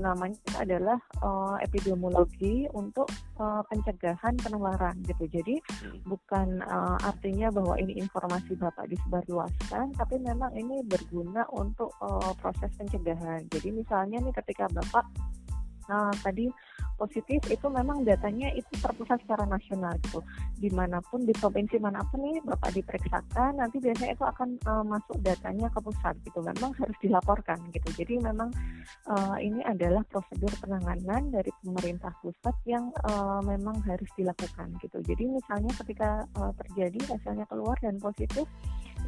namanya adalah uh, epidemiologi untuk uh, pencegahan penularan gitu. Jadi hmm. bukan uh, artinya bahwa ini informasi Bapak disebarluaskan, tapi memang ini berguna untuk uh, proses pencegahan. Jadi misalnya nih ketika Bapak uh, tadi positif itu memang datanya itu terpusat secara nasional gitu. Di mana pun di provinsi mana pun nih bapak diperiksakan nanti biasanya itu akan uh, masuk datanya ke pusat gitu. Memang harus dilaporkan gitu. Jadi memang uh, ini adalah prosedur penanganan dari pemerintah pusat yang uh, memang harus dilakukan gitu. Jadi misalnya ketika uh, terjadi hasilnya keluar dan positif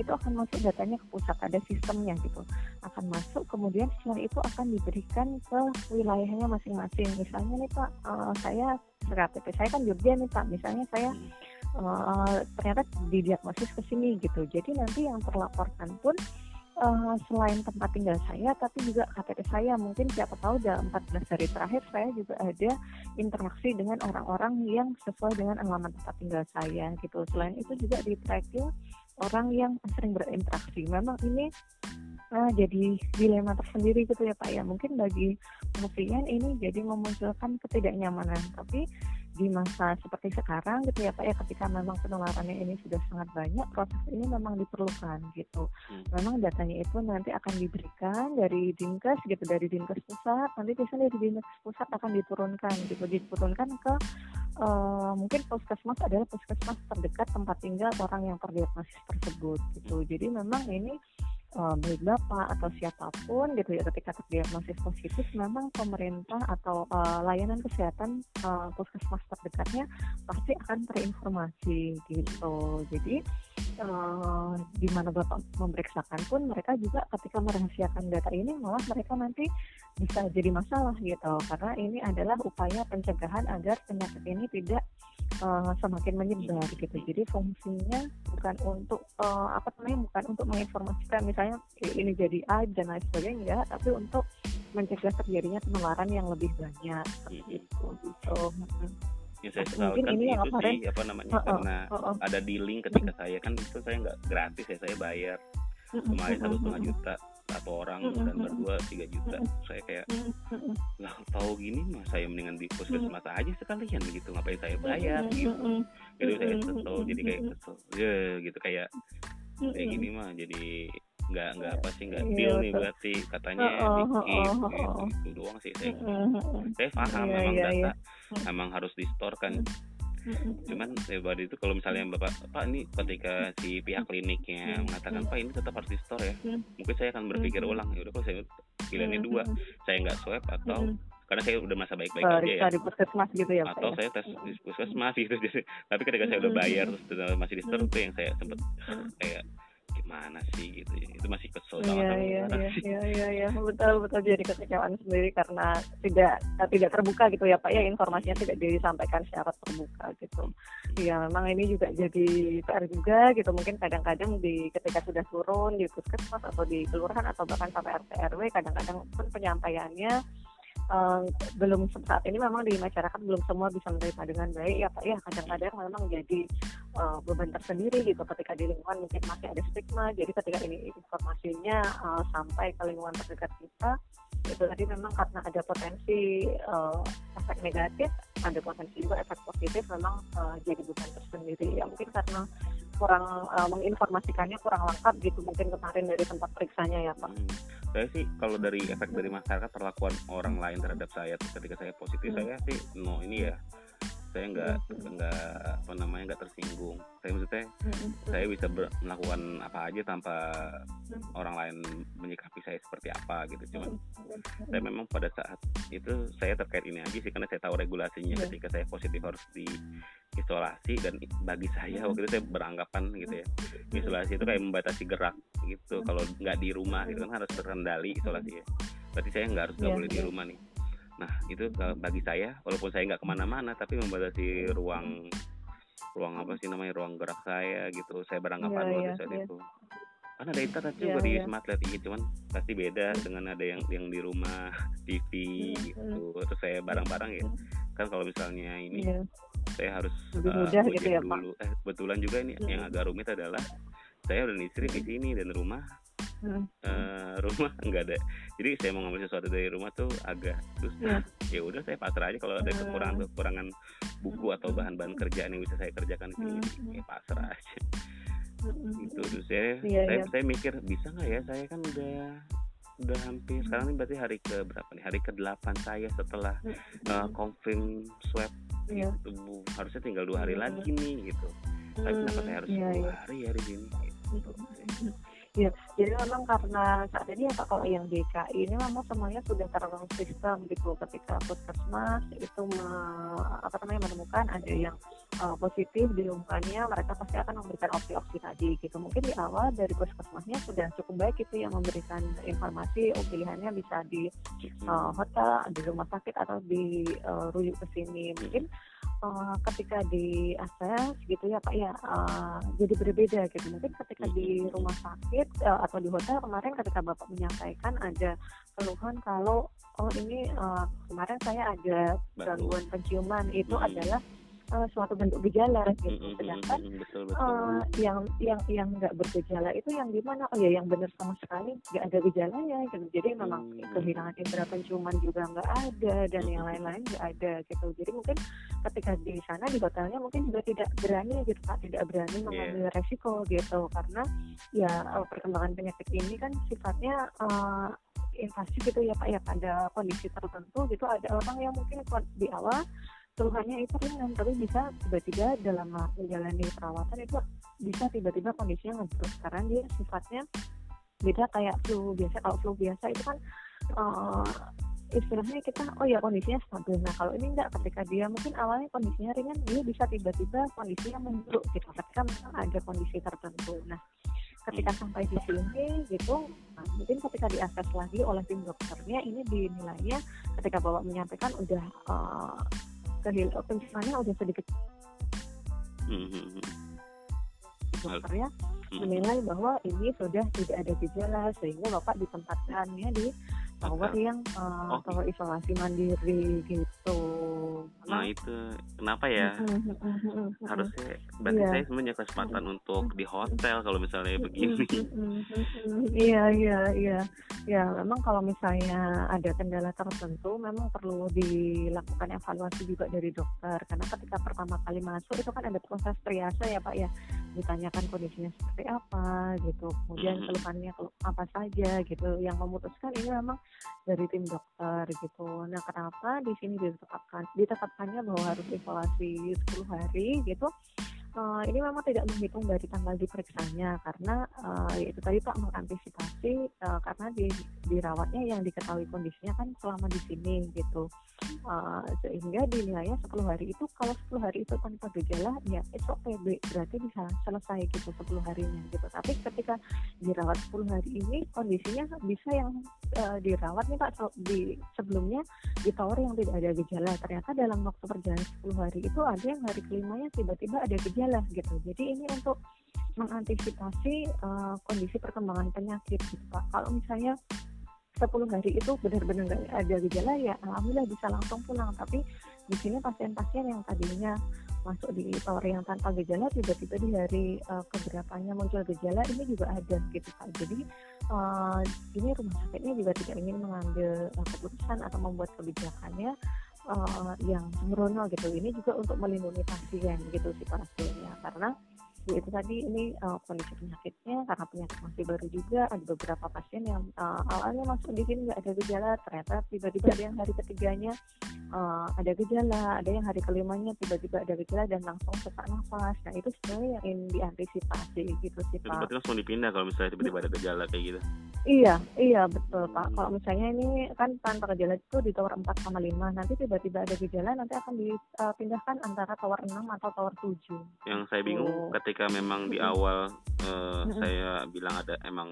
itu akan masuk datanya ke pusat ada sistemnya gitu. Akan masuk kemudian setelah itu akan diberikan ke wilayahnya masing-masing. Misalnya nih pak uh, saya KTP saya kan Jogja nih pak. Misalnya saya uh, ternyata didiagnosis ke sini gitu. Jadi nanti yang terlaporkan pun uh, selain tempat tinggal saya tapi juga KTP saya. Mungkin siapa tahu dalam 14 hari terakhir saya juga ada interaksi dengan orang-orang yang sesuai dengan alamat tempat tinggal saya gitu. Selain itu juga di tracking orang yang sering berinteraksi. Memang ini uh, jadi dilema tersendiri gitu ya Pak ya. Mungkin bagi pasien ini jadi memunculkan ketidaknyamanan. Tapi di masa seperti sekarang gitu ya Pak ya ketika memang penularannya ini sudah sangat banyak proses ini memang diperlukan gitu hmm. memang datanya itu nanti akan diberikan dari dinkes gitu dari dinkes pusat nanti biasanya dari dinkes pusat akan diturunkan gitu diturunkan ke uh, mungkin puskesmas adalah puskesmas terdekat tempat tinggal orang yang terdiagnosis tersebut gitu. Jadi memang ini uh, baik bapak atau siapa pun gitu ya ketika terdiagnosis positif memang pemerintah atau uh, layanan kesehatan uh, puskesmas terdekatnya pasti akan terinformasi gitu jadi uh, di mana bapak memeriksakan pun mereka juga ketika merahasiakan data ini malah mereka nanti bisa jadi masalah gitu karena ini adalah upaya pencegahan agar penyakit ini tidak uh, semakin menyebar gitu. Jadi fungsinya bukan untuk uh, apa namanya bukan untuk menginformasikan misalnya ini jadi A dan lain sebagainya enggak, tapi untuk mencegah terjadinya penularan yang lebih banyak seperti itu gitu. Ya, saya mungkin ini yang itu sih apa namanya uh, karena uh, uh, ada di link ketika uh, saya kan itu saya nggak gratis ya saya bayar. Kemarin satu setengah juta satu orang dan berdua tiga juta. Saya kayak nggak tahu gini mah saya mendingan di puskesmas aja sekalian gitu. Ngapain saya bayar? gitu. jadi saya kesel jadi kayak kesel. Ya gitu. Kayak kayak gini mah jadi nggak nggak apa sih nggak iya, deal nih berarti katanya dikit gitu. itu doang sih saya saya paham iya, memang iya, data memang harus di store kan cuman lebar itu kalau misalnya bapak pak ini ketika si pihak kliniknya mengatakan pak ini tetap harus di store ya mungkin saya akan berpikir ulang ya udah kalau saya pilihannya dua saya nggak swab atau karena saya udah masa baik-baik aja ya. di puskesmas gitu ya atau ya? saya tes di puskesmas gitu tapi ketika saya udah bayar terus masih di store itu yang saya sempat kayak gimana sih gitu ya. Itu masih kesel iya, banget iya, iya, iya, iya, iya, betul betul. Jadi kekecewaan sendiri karena tidak eh, tidak terbuka gitu ya pak. Ya informasinya tidak disampaikan secara terbuka gitu. Ya memang ini juga jadi PR juga gitu. Mungkin kadang-kadang di ketika sudah turun di puskesmas atau di kelurahan atau bahkan sampai RT RW kadang-kadang pun penyampaiannya uh, belum saat ini memang di masyarakat belum semua bisa menerima dengan baik ya pak. Ya kadang-kadang memang jadi uh, beban tersendiri gitu ketika di lingkungan mungkin masih ada stigma. Jadi ketika ini informasinya uh, sampai ke lingkungan terdekat kita itu tadi memang karena ada potensi uh, efek negatif ada potensi juga efek positif memang uh, jadi beban tersendiri. Ya mungkin karena kurang uh, menginformasikannya kurang lengkap gitu mungkin kemarin dari tempat periksanya ya pak. Hmm. Saya sih kalau dari efek dari masyarakat perlakuan orang lain terhadap saya ketika saya positif hmm. saya sih no ini ya saya nggak hmm. nggak apa namanya nggak tersinggung. Saya maksudnya hmm. saya bisa ber, melakukan apa aja tanpa hmm. orang lain menyikapi saya seperti apa gitu. Cuman saya memang pada saat itu saya terkait ini aja sih karena saya tahu regulasinya. Ketika saya positif harus di isolasi dan bagi saya waktu itu saya beranggapan gitu ya isolasi itu kayak membatasi gerak gitu. Kalau nggak di rumah gitu kan harus terkendali isolasi ya. Berarti saya nggak harus nggak boleh di rumah nih nah itu bagi saya walaupun saya nggak ke mana-mana tapi membatasi ruang ruang apa sih namanya ruang gerak saya gitu saya beranggapan yeah, yeah, saat yeah. itu kan ada internet juga yeah, di yeah. smart LED cuman pasti beda dengan ada yang yang di rumah TV gitu terus saya barang-barang ya kan kalau misalnya ini yeah. saya harus lebih uh, mudah gitu ya dulu. Pak eh kebetulan juga ini yang agak rumit adalah saya udah istri di sini dan rumah hmm. uh, rumah nggak ada jadi saya mau ngambil sesuatu dari rumah tuh agak susah yeah. ya udah saya pasrah aja kalau ada hmm. kekurangan kekurangan buku atau hmm. bahan-bahan kerjaan yang bisa saya kerjakan di sini hmm. ya pasrah aja itu tuh saya yeah, saya, yeah. saya mikir bisa nggak ya saya kan udah udah hampir sekarang ini berarti hari ke berapa nih hari ke delapan saya setelah uh, confirm swab yeah. tubuh harusnya tinggal dua hari lagi nih gitu tapi kenapa saya harus yeah, dua yeah. hari ya di sini gitu. Ya, jadi memang karena saat ini ya kalau yang DKI ini memang semuanya sudah tergolong sistem gitu. Ketika puskesmas itu me, apa namanya menemukan ada yang uh, positif diumumkannya, mereka pasti akan memberikan opsi-opsi tadi gitu. Mungkin di awal dari puskesmasnya sudah cukup baik itu yang memberikan informasi oh, pilihannya bisa di uh, hotel, di rumah sakit atau di uh, rujuk ke sini. Mungkin uh, ketika di akses gitu ya Pak ya uh, jadi berbeda gitu mungkin ketika di rumah sakit uh, atau di hotel kemarin ketika Bapak menyampaikan ada keluhan kalau oh ini uh, kemarin saya ada gangguan penciuman itu hmm. adalah uh, suatu bentuk gejala gitu. Mm-hmm, Sedangkan betul, betul. Uh, yang yang yang nggak bergejala itu yang gimana? Oh ya yang benar sama sekali nggak ada gejalanya gitu. Jadi memang mm-hmm. kehilangan indera penciuman juga nggak ada dan yang lain-lain nggak ada gitu. Jadi mungkin ketika di sana di hotelnya mungkin juga tidak berani gitu Pak, tidak berani iya. mengambil yeah. resiko gitu karena ya perkembangan penyakit ini kan sifatnya uh, invasi gitu ya Pak ya pada kondisi tertentu gitu ada orang yang mungkin di awal keluhannya itu ringan tapi bisa tiba-tiba dalam menjalani perawatan itu bisa tiba-tiba kondisinya ngebrus karena dia sifatnya beda kayak flu biasa. Kalau flu biasa itu kan uh, istilahnya kita oh ya kondisinya stabil. Nah kalau ini enggak ketika dia mungkin awalnya kondisinya ringan dia bisa tiba-tiba kondisinya memburuk gitu. Ketika memang ada kondisi tertentu. Nah ketika sampai di sini gitu nah, mungkin ketika diakses lagi oleh tim dokternya ini dinilainya ketika bapak menyampaikan udah uh, kehil penciumannya udah sedikit mm-hmm. dokternya mm-hmm. menilai bahwa ini sudah tidak ada gejala sehingga bapak ditempatkannya di tower yang uh, tower isolasi mandiri gitu. Nah itu. Kenapa ya? Harusnya berarti yeah. saya sebenarnya kesempatan untuk di hotel kalau misalnya begini. Iya iya iya. Ya memang kalau misalnya ada kendala tertentu memang perlu dilakukan evaluasi juga dari dokter. Karena ketika pertama kali masuk itu kan ada proses triase ya Pak ya. Ditanyakan kondisinya seperti apa gitu. Kemudian keluhannya apa saja gitu. Yang memutuskan ini memang dari tim dokter gitu. Nah kenapa di sini ditetapkan ditetapkannya bahwa harus isolasi 10 hari gitu uh, ini memang tidak menghitung dari tanggal diperiksanya karena uh, itu tadi Pak mengantisipasi uh, karena di, dirawatnya yang diketahui kondisinya kan selama di sini gitu. Uh, sehingga dinilainya 10 hari itu kalau 10 hari itu tanpa gejala ya itu okay berarti bisa selesai gitu 10 harinya gitu. Tapi ketika dirawat 10 hari ini kondisinya bisa yang uh, dirawat nih Pak di sebelumnya di tower yang tidak ada gejala. Ternyata dalam waktu perjalanan 10 hari itu ada yang hari kelimanya tiba-tiba ada gejala gejala gitu. Jadi ini untuk mengantisipasi uh, kondisi perkembangan penyakit gitu Pak. Kalau misalnya 10 hari itu benar-benar nggak ada gejala ya alhamdulillah bisa langsung pulang tapi di sini pasien-pasien yang tadinya masuk di tower yang tanpa gejala tiba-tiba di hari uh, keberapanya muncul gejala ini juga ada gitu Pak. Jadi uh, ini rumah sakitnya juga tidak ingin mengambil keputusan atau membuat kebijakannya uh, yang sembrono gitu. Ini juga untuk melindungi pasien gitu sih pastinya karena ya itu tadi ini uh, kondisi penyakitnya karena penyakit masih baru juga ada beberapa pasien yang uh, awalnya masuk di sini nggak ada gejala ternyata tiba-tiba ada yang hari ketiganya uh, ada gejala ada yang hari kelimanya tiba-tiba ada gejala dan langsung sesak nafas. Nah itu sebenarnya yang diantisipasi gitu sih pak. berarti langsung dipindah kalau misalnya tiba-tiba ada gejala kayak gitu? Iya iya betul pak. Kalau misalnya ini kan tanpa gejala itu di tower 4,5 nanti tiba-tiba ada gejala nanti akan dipindahkan antara tower 6 atau tower 7 yang saya bingung oh. ketika ketika memang di awal uh, saya bilang ada emang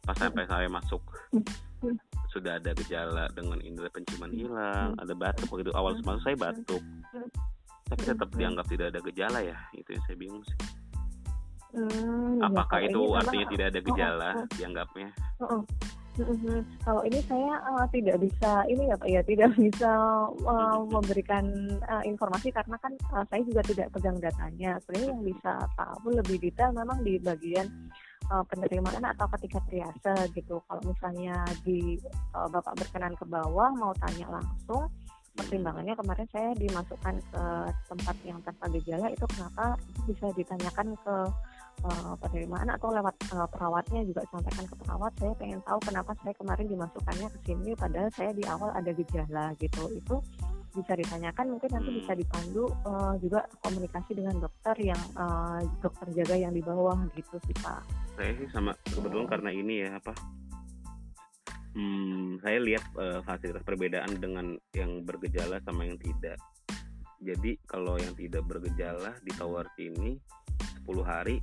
pas sampai saya masuk sudah ada gejala dengan indera penciuman hilang, ada batuk begitu awal masuk saya batuk, tapi tetap dianggap tidak ada gejala ya, itu yang saya bingung sih. Hmm, iya, Apakah ya, itu artinya tidak ada gejala oh, oh. dianggapnya? Oh, oh. Mm-hmm. Kalau ini saya uh, tidak bisa ini ya Pak ya tidak bisa uh, memberikan uh, informasi karena kan uh, saya juga tidak pegang datanya. Sebenarnya yang bisa tahu lebih detail memang di bagian uh, penerimaan atau ketika triase gitu. Kalau misalnya di uh, Bapak berkenan ke bawah mau tanya langsung pertimbangannya kemarin saya dimasukkan ke tempat yang tanpa gejala itu kenapa itu bisa ditanyakan ke uh, penerimaan atau lewat uh, perawatnya juga sampaikan ke perawat saya pengen tahu kenapa saya kemarin dimasukkannya ke sini padahal saya di awal ada gejala gitu itu bisa ditanyakan mungkin nanti bisa hmm. dipandu uh, juga komunikasi dengan dokter yang uh, dokter jaga yang di bawah gitu sih pak saya sih sama kebetulan oh. karena ini ya apa hmm, saya lihat uh, fasilitas perbedaan dengan yang bergejala sama yang tidak. Jadi kalau yang tidak bergejala di tower sini 10 hari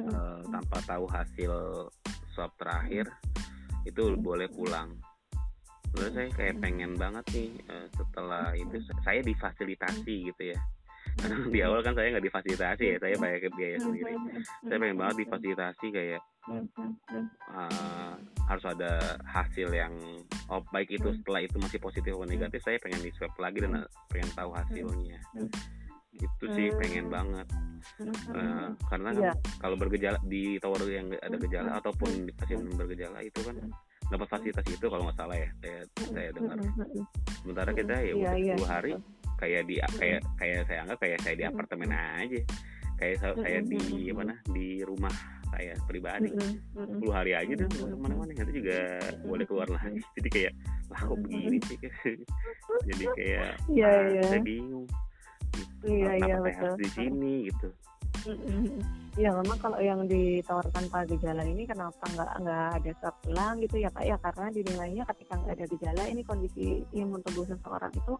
uh, tanpa tahu hasil swab terakhir itu hmm. boleh pulang. Lalu saya kayak pengen banget nih uh, setelah itu saya difasilitasi gitu ya. Karena di awal kan saya nggak difasilitasi ya saya bayar ke biaya sendiri. Saya pengen banget difasilitasi kayak uh, harus ada hasil yang oh baik itu setelah itu masih positif atau negatif saya pengen di swab lagi dan pengen tahu hasilnya. Itu sih pengen banget. Uh, karena kan yeah. kalau bergejala di tower yang ada gejala ataupun pasien bergejala itu kan dapat fasilitas itu kalau nggak salah ya saya saya dengar. sementara kita ya yeah, udah 10 yeah. hari kayak di kayak kayak saya anggap kayak saya di apartemen aja. Kayak saya, saya di mana di rumah saya pribadi. Puluh hari aja tuh mana-mana nanti juga boleh keluar lagi. Jadi kayak wah kok begini sih? Jadi kayak yeah, ah, yeah. saya bingung. Gitu. yeah, saya harus di sini? Gitu Ya memang kalau yang ditawarkan tanpa gejala ini kenapa nggak nggak ada swab pulang gitu ya Pak? Ya karena dinilainya ketika nggak ada gejala ini kondisi imun tubuh seseorang itu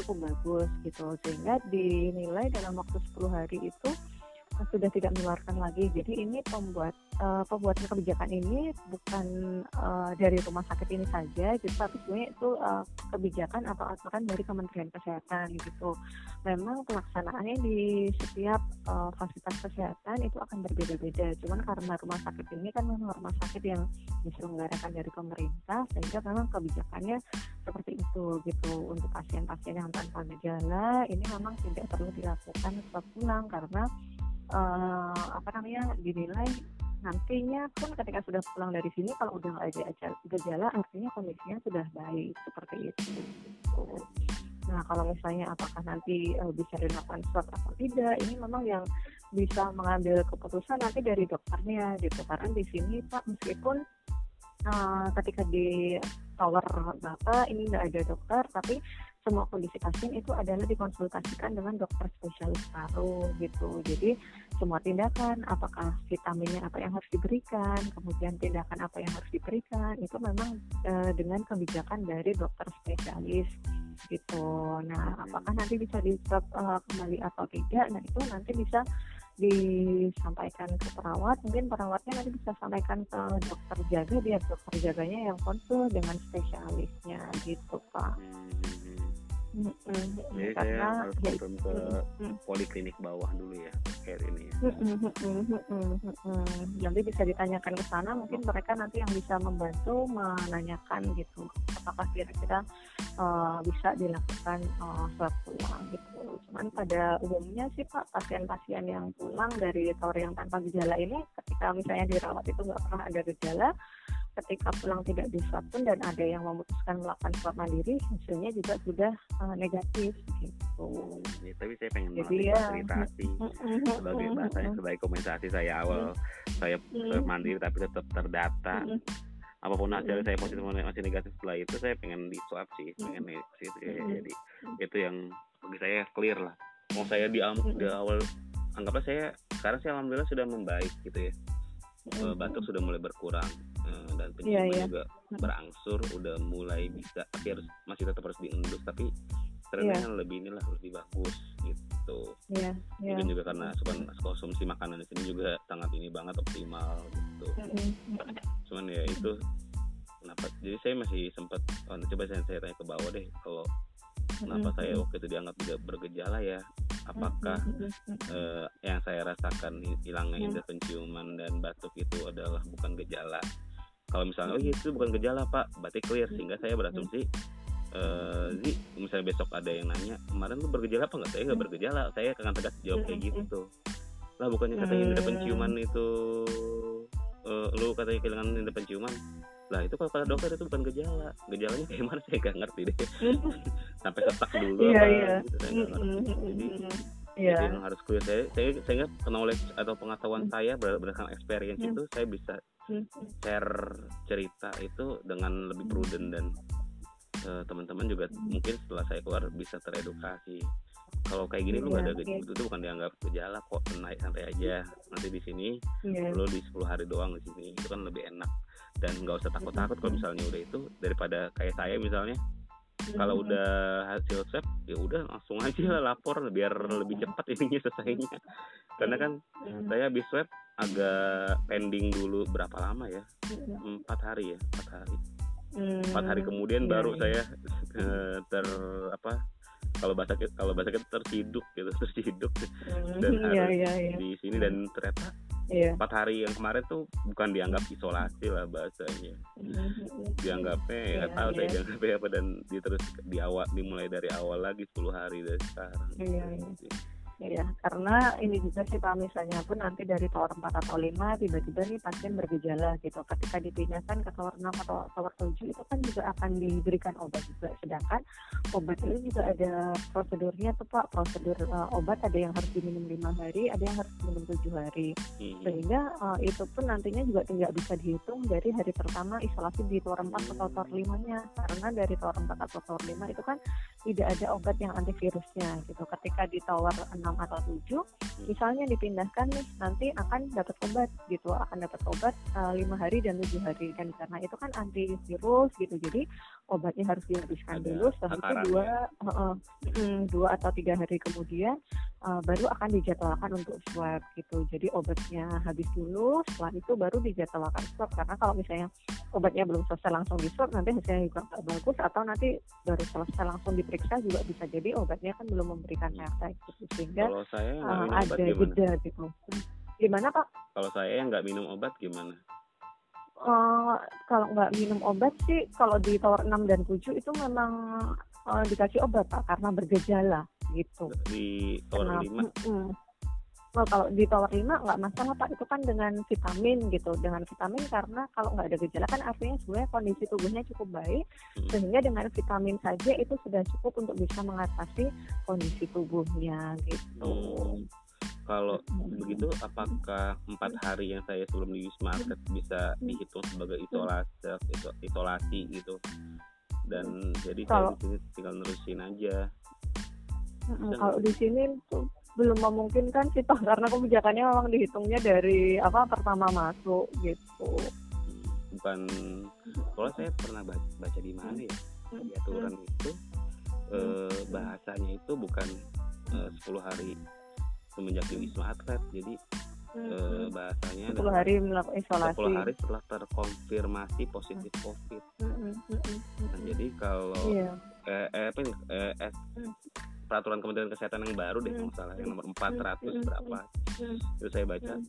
cukup bagus gitu. Sehingga dinilai dalam waktu 10 hari itu sudah tidak mengeluarkan lagi. Jadi ini pembuat uh, pembuatan kebijakan ini bukan uh, dari rumah sakit ini saja, gitu, tapi sebenarnya itu uh, kebijakan atau aturan dari Kementerian Kesehatan gitu. Memang pelaksanaannya di setiap uh, fasilitas kesehatan itu akan berbeda-beda. Cuman karena rumah sakit ini kan memang rumah sakit yang diselenggarakan dari pemerintah, sehingga memang kebijakannya seperti itu gitu. Untuk pasien-pasien yang tanpa gejala ini memang tidak perlu dilakukan swab pulang karena uh, apa namanya dinilai nantinya pun ketika sudah pulang dari sini kalau udah nggak ada gejala artinya kondisinya sudah baik seperti itu. Nah kalau misalnya apakah nanti uh, bisa dilakukan swab atau tidak, ini memang yang bisa mengambil keputusan nanti dari dokternya gitu. Karena di sini Pak meskipun uh, ketika di tower Bapak ini nggak ada dokter, tapi semua kondisi pasien itu adalah dikonsultasikan dengan dokter spesialis paru gitu. Jadi semua tindakan, apakah vitaminnya apa yang harus diberikan, kemudian tindakan apa yang harus diberikan, itu memang e, dengan kebijakan dari dokter spesialis gitu. Nah, apakah nanti bisa di e, kembali atau tidak? Nah, itu nanti bisa disampaikan ke perawat mungkin perawatnya nanti bisa sampaikan ke dokter jaga biar dokter jaganya yang konsul dengan spesialisnya gitu pak hmm. Jadi Karena, saya harus turun ke poliklinik bawah dulu ya care ini ya. Nanti bisa ditanyakan ke sana, mungkin mereka nanti yang bisa membantu menanyakan gitu, apakah kira-kira uh, bisa dilakukan uh, swab pulang gitu. Cuman pada umumnya sih Pak, pasien-pasien yang pulang dari tower yang tanpa gejala ini, ketika misalnya dirawat itu nggak pernah ada gejala, ketika pulang tidak diswab pun dan ada yang memutuskan melakukan swab mandiri hasilnya juga sudah uh, negatif gitu. Ya, tapi saya pengen Jadi ya, fasilitasi sebagai bahasanya sebagai kompensasi saya awal. Saya mandiri tapi tetap terdata. Apa pun hasil saya positif masih negatif setelah itu saya pengen di swab sih, pengen ya, jadi itu yang bagi saya clear lah. Mau saya di, di awal anggaplah saya sekarang saya alhamdulillah sudah membaik gitu ya. Batuk sudah mulai berkurang Eh, dan penciuman yeah, yeah. juga berangsur udah mulai bisa tapi harus masih tetap harus diendus tapi trennya yeah. lebih inilah lebih bagus gitu. Yeah, yeah. mungkin juga karena konsumsi makanan di sini juga sangat ini banget optimal gitu. Cuman ya itu kenapa jadi saya masih sempat oh, coba saya, saya tanya ke bawah deh kalau kenapa saya waktu itu dianggap tidak bergejala ya? Apakah uh, yang saya rasakan hilangnya indera penciuman dan batuk itu adalah bukan gejala kalau misalnya oh iya, itu bukan gejala pak. Berarti clear sehingga saya berasumsi uh, Zi misalnya besok ada yang nanya kemarin tuh bergejala apa nggak saya nggak bergejala. Saya akan tegas jawab kayak gitu. lah bukannya katanya indera penciuman itu lu katanya kehilangan indera penciuman lah itu kalau kata dokter itu bukan gejala. Gejalanya kayak mana saya nggak ngerti deh. Sampai sesak dulu Iya, apa iya. gitu saya nggak ngerti. Jadi Iya. jadi yang harus clear. Saya saya saya knowledge atau pengetahuan saya ber- berdasarkan experience Hmm. itu saya bisa Hmm. Share cerita itu dengan lebih prudent dan eh, teman-teman juga mungkin setelah saya keluar bisa teredukasi. Kalau kayak gini lu nggak ada Iya, gejala iya. itu bukan dianggap gejala kok naik santai aja. Nanti di sini Iya. lu di 10 hari doang di sini itu kan lebih enak. Dan nggak usah takut-takut kalau misalnya udah itu daripada kayak saya misalnya kalau udah hasil swab ya udah langsung aja lah lapor biar lebih cepat ininya selesainya. Karena kan saya habis swab agak pending dulu berapa lama ya? Empat hari ya empat hari. Empat hari kemudian Iya, baru iya. saya eh, ter apa kalau bahasa kita kalau bahasa kita terciduk gitu terciduk. Dan iya harus iya iya. di sini dan ternyata iya. empat hari yang kemarin tuh bukan dianggap isolasi lah bahasanya. Dianggapnya ya nggak Iya, tahu saya iya. dianggapnya apa dan di terus di awal dimulai dari awal lagi 10 hari dari sekarang. Iya, iya. Iya, karena ini juga sih Pak misalnya pun nanti dari tower 4 atau 5 tiba-tiba nih pasien bergejala gitu. Ketika dipindahkan ke tower 6 atau tower 7 itu kan juga akan diberikan obat juga. Sedangkan obat ini juga ada prosedurnya tuh Pak. Prosedur uh, obat ada yang harus diminum 5 hari, ada yang harus diminum 7 hari. Mhm. Sehingga uh, itu pun nantinya juga tidak bisa dihitung dari hari pertama isolasi di tower 4 atau tower 5-nya. Karena dari tower 4 atau tower 5 itu kan tidak ada obat yang antivirusnya gitu. Ketika di tower 6 atau 7 misalnya dipindahkan nih nanti akan dapat obat gitu, akan dapat obat uh, 5 hari dan 7 hari dan karena itu kan antivirus gitu. Jadi obatnya harus dihabiskan Ada dulu setelah itu dua uh, uh, dua atau tiga hari kemudian uh, baru akan dijadwalkan untuk swab gitu. Jadi obatnya habis dulu, setelah itu baru dijadwalkan swab karena kalau misalnya obatnya belum selesai langsung di swab nanti hasilnya juga nggak bagus atau nanti baru selesai langsung diperiksa juga bisa jadi obatnya kan belum memberikan efek gitu sehingga kalau saya uh, ada jeda gitu. Gimana Pak? kalau saya yang nggak minum obat gimana Eh, kalau nggak minum obat sih kalau di tower 6 dan 7 itu memang eh, dikasih obat Pak karena bergejala gitu. di tower Kenapa? 5 Mm-mm. Oh, kalau di tower 5 nggak masalah Pak, itu kan dengan vitamin gitu. Dengan vitamin karena kalau nggak ada gejala kan artinya sebenarnya kondisi tubuhnya cukup baik. Hmm. Sehingga dengan vitamin saja itu sudah cukup untuk bisa mengatasi kondisi tubuhnya gitu. Hmm. Kalau begitu apakah empat hari yang saya sebelum di Wisma Atlet bisa dihitung sebagai isolasi iso- isolasi gitu? Dan jadi Kalau- saya di sini tinggal nerusin aja. Dan- Kalau di sini tuh belum memungkinkan sih Pak karena kebijakannya memang dihitungnya dari apa pertama masuk gitu. Bukan soalnya saya pernah baca, baca di mana ya di aturan itu eh, bahasanya itu bukan eh, 10 hari semenjak di Wisma Atlet jadi eh, bahasanya 10 hari melakukan isolasi. 10 hari setelah terkonfirmasi positif COVID Mm-mm, mm-mm, nah mm-mm. jadi kalau Iya. eh, eh, apa ini eh, eh, Hmm. peraturan Kementerian Kesehatan yang baru deh Hmm. nggak salah yang nomor 400 Hmm. berapa Hmm. itu saya baca Hmm.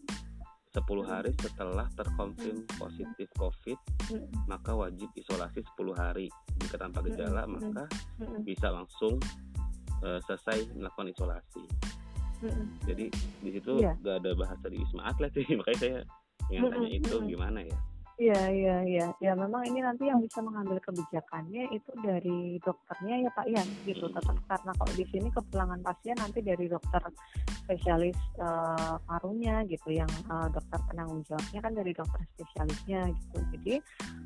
10 hari setelah terkonfirm positif COVID maka wajib isolasi 10 hari jika tanpa gejala Hmm. maka bisa langsung eh, selesai melakukan isolasi mm, jadi di situ Iya. gak ada bahasa di Wisma Atlet sih. Makanya saya yang tanya itu gimana ya Iya, iya, iya. Ya memang ini nanti yang bisa mengambil kebijakannya itu dari dokternya ya Pak ya, gitu. Tetap karena kalau di sini kepulangan pasien nanti dari dokter spesialis eh, parunya gitu, yang eh, dokter penanggung jawabnya kan dari dokter spesialisnya gitu. Jadi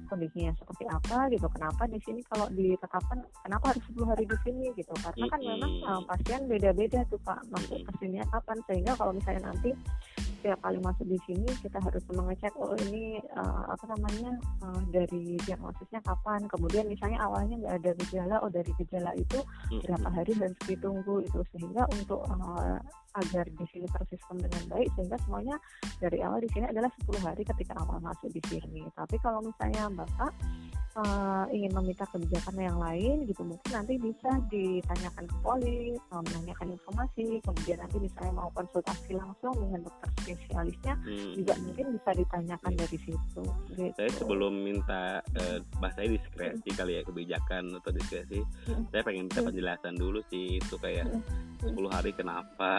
kondisinya seperti apa gitu. Kenapa di sini kalau ditetapkan kenapa harus 10 hari di sini gitu? Karena kan memang Mm-mm. pasien beda-beda tuh Pak masuk ke sini kapan sehingga kalau misalnya nanti setiap kali masuk di sini kita harus mengecek oh ini eh, apa namanya eh, dari diagnosisnya kapan. Kemudian misalnya awalnya nggak ada gejala oh dari gejala itu Mm, berapa hari harus ditunggu itu. Sehingga untuk eh, agar di sini tersistem dengan baik sehingga semuanya dari awal di sini adalah 10 hari ketika awal masuk di sini. Tapi kalau misalnya bapak uh, ingin meminta kebijakan yang lain gitu mungkin nanti bisa ditanyakan ke polis uh, menanyakan informasi kemudian nanti misalnya mau konsultasi langsung dengan dokter spesialisnya hmm. juga mungkin bisa ditanyakan hmm. dari situ gitu. saya sebelum minta uh, bahasa diskresi hmm. kali ya kebijakan atau diskresi hmm. saya pengen minta hmm. penjelasan dulu sih itu kayak hmm. 10 hari kenapa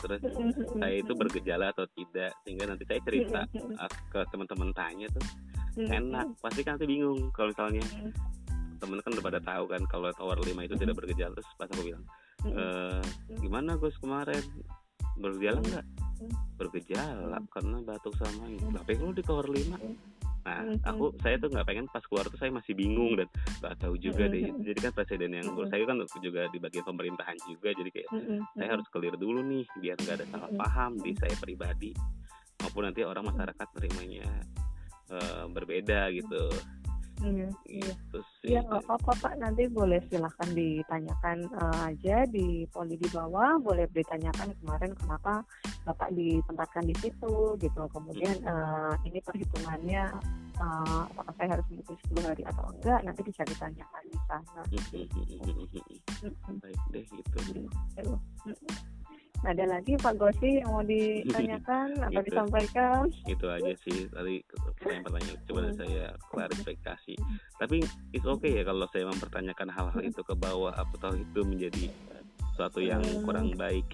terus hmm. saya itu bergejala atau tidak sehingga nanti saya cerita ke teman-teman tanya tuh enak pasti kan nanti bingung kalau misalnya temen kan udah pada tahu kan kalau tower 5 itu tidak bergejala. Terus pas aku bilang e, gimana Gus kemarin? Bergejala nggak? Bergejala karena batuk sama ini. Tapi kalau di tower 5 Nah, aku saya tuh nggak pengen pas keluar tuh saya masih bingung dan nggak tahu juga deh. Jadi kan presiden yang saya kan juga di bagian pemerintahan juga, jadi kayak saya harus clear dulu nih biar nggak ada salah paham di saya pribadi maupun nanti orang masyarakat terimanya uh, berbeda gitu. Iya, iya. Ya nggak apa-apa Pak, nanti boleh silahkan ditanyakan uh, aja di poli di bawah, boleh ditanyakan kemarin kenapa Bapak ditempatkan di situ gitu. Kemudian uh, ini perhitungannya uh, apakah saya harus menunggu 10 hari atau enggak, nanti bisa ditanyakan di sana. Baik deh gitu. Gitu ada lagi Pak Gosi yang mau ditanyakan atau itu, disampaikan? Itu aja sih tadi pertanyaan-pertanyaan coba hmm. saya klarifikasi. Tapi it's okay ya kalau saya mempertanyakan hal-hal itu ke bawah atau itu menjadi suatu yang hmm. kurang baik.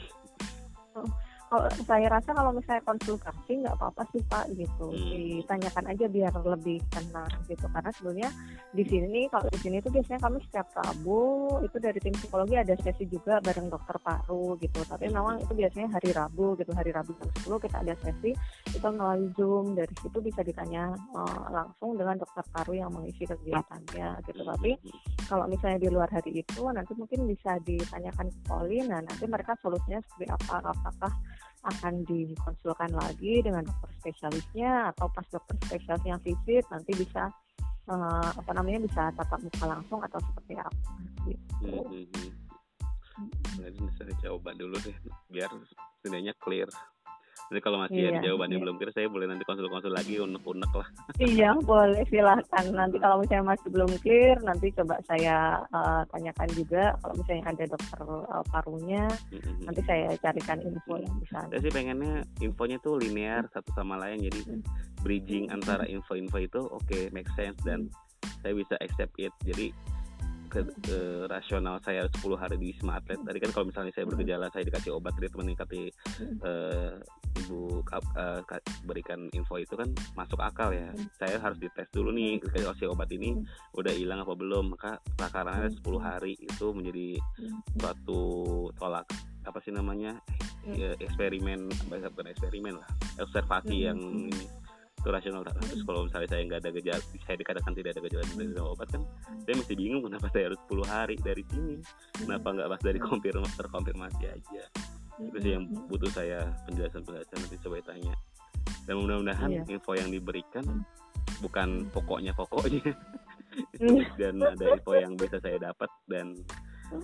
Oh kalau saya rasa kalau misalnya konsultasi nggak apa-apa sih pak gitu. Hmm. ditanyakan aja biar lebih tenang gitu. Karena sebenarnya di sini kalau di sini itu biasanya kami setiap Rabu itu dari tim psikologi ada sesi juga bareng dokter paru gitu. Tapi memang itu biasanya hari Rabu gitu. Hari Rabu jam 10 kita ada sesi itu melalui Zoom. Dari situ bisa ditanya uh, langsung dengan dokter paru yang mengisi kegiatannya gitu. Tapi kalau misalnya di luar hari itu nanti mungkin bisa ditanyakan ke poli. Nah nanti mereka solusinya seperti apa? Apakah akan dikonsulkan lagi dengan dokter spesialisnya atau pas dokter spesialisnya visit nanti bisa uh, apa namanya bisa tatap muka langsung atau seperti apa gitu. Hmm, hmm. Jadi saya coba dulu deh biar setidaknya clear. Jadi kalau masih iya, ada jawabannya iya. belum clear, saya boleh nanti konsul-konsul lagi unek-unek lah. iya, boleh silahkan. Nanti kalau misalnya masih belum clear, nanti coba saya uh, tanyakan juga. Kalau misalnya ada dokter uh, parunya, mm-hmm. nanti saya carikan info yang bisa. Saya sih pengennya infonya tuh linear satu sama lain, jadi mm-hmm. bridging antara info-info itu oke okay, make sense dan saya bisa accept it. Jadi ke, ke rasional saya 10 hari di wisma atlet. Tadi kan kalau misalnya saya bergejala saya dikasih obat treatment dikasih uh, ibu uh, berikan info itu kan masuk akal ya. Saya harus dites dulu nih kasih obat ini udah hilang apa belum? Maka takarannya 10 hari itu menjadi suatu tolak apa sih namanya ya, eksperimen bukan eksperimen lah observasi yang ini itu rasional terus kalau misalnya saya nggak ada gejala saya dikatakan tidak ada gejala dari obat kan saya mesti bingung kenapa saya harus 10 hari dari sini? Kenapa nggak pas dari konfirmasi terkonfirmasi aja? Itu sih yang butuh saya penjelasan penjelasan nanti coba tanya dan mudah-mudahan iya. info yang diberikan bukan pokoknya pokoknya dan ada info yang bisa saya dapat dan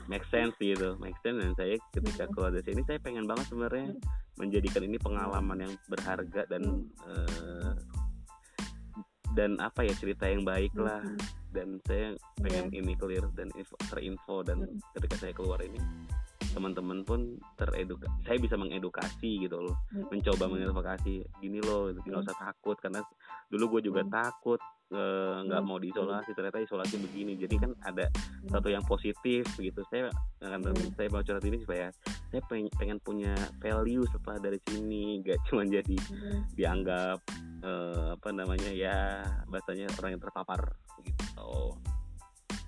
make sense gitu make sense. Dan saya ketika keluar dari sini saya pengen banget sebenarnya menjadikan ini pengalaman yang berharga dan uh, dan apa ya cerita yang baik lah. Dan saya pengen yeah. ini clear dan info, terinfo. Dan ketika saya keluar ini teman-teman pun teredukasi saya bisa mengedukasi gitu loh. Mencoba mengedukasi gini loh nggak usah takut. Karena dulu gue juga takut nggak mau diisolasi ternyata isolasi begini. Jadi kan ada satu yang positif gitu. Saya kan saya mau curhat ini supaya saya pengen, pengen punya value setelah dari sini. Gak cuma jadi dianggap uh, apa namanya ya bahasanya orang yang terpapar gitu.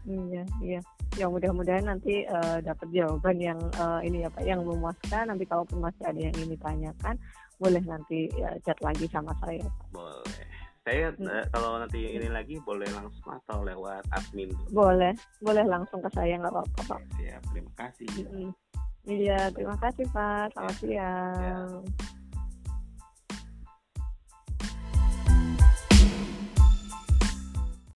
Iya iya. Ya mudah-mudahan nanti uh, dapat jawaban yang uh, ini ya pak yang memuaskan. Nanti kalaupun masih ada yang ingin ditanyakan boleh nanti ya, chat lagi sama saya boleh saya uh, kalau nanti ini lagi boleh langsung atau lewat admin boleh boleh langsung ke saya nggak apa-apa pak siap terima kasih hmm. iya terima kasih pak selamat ya. siang ya.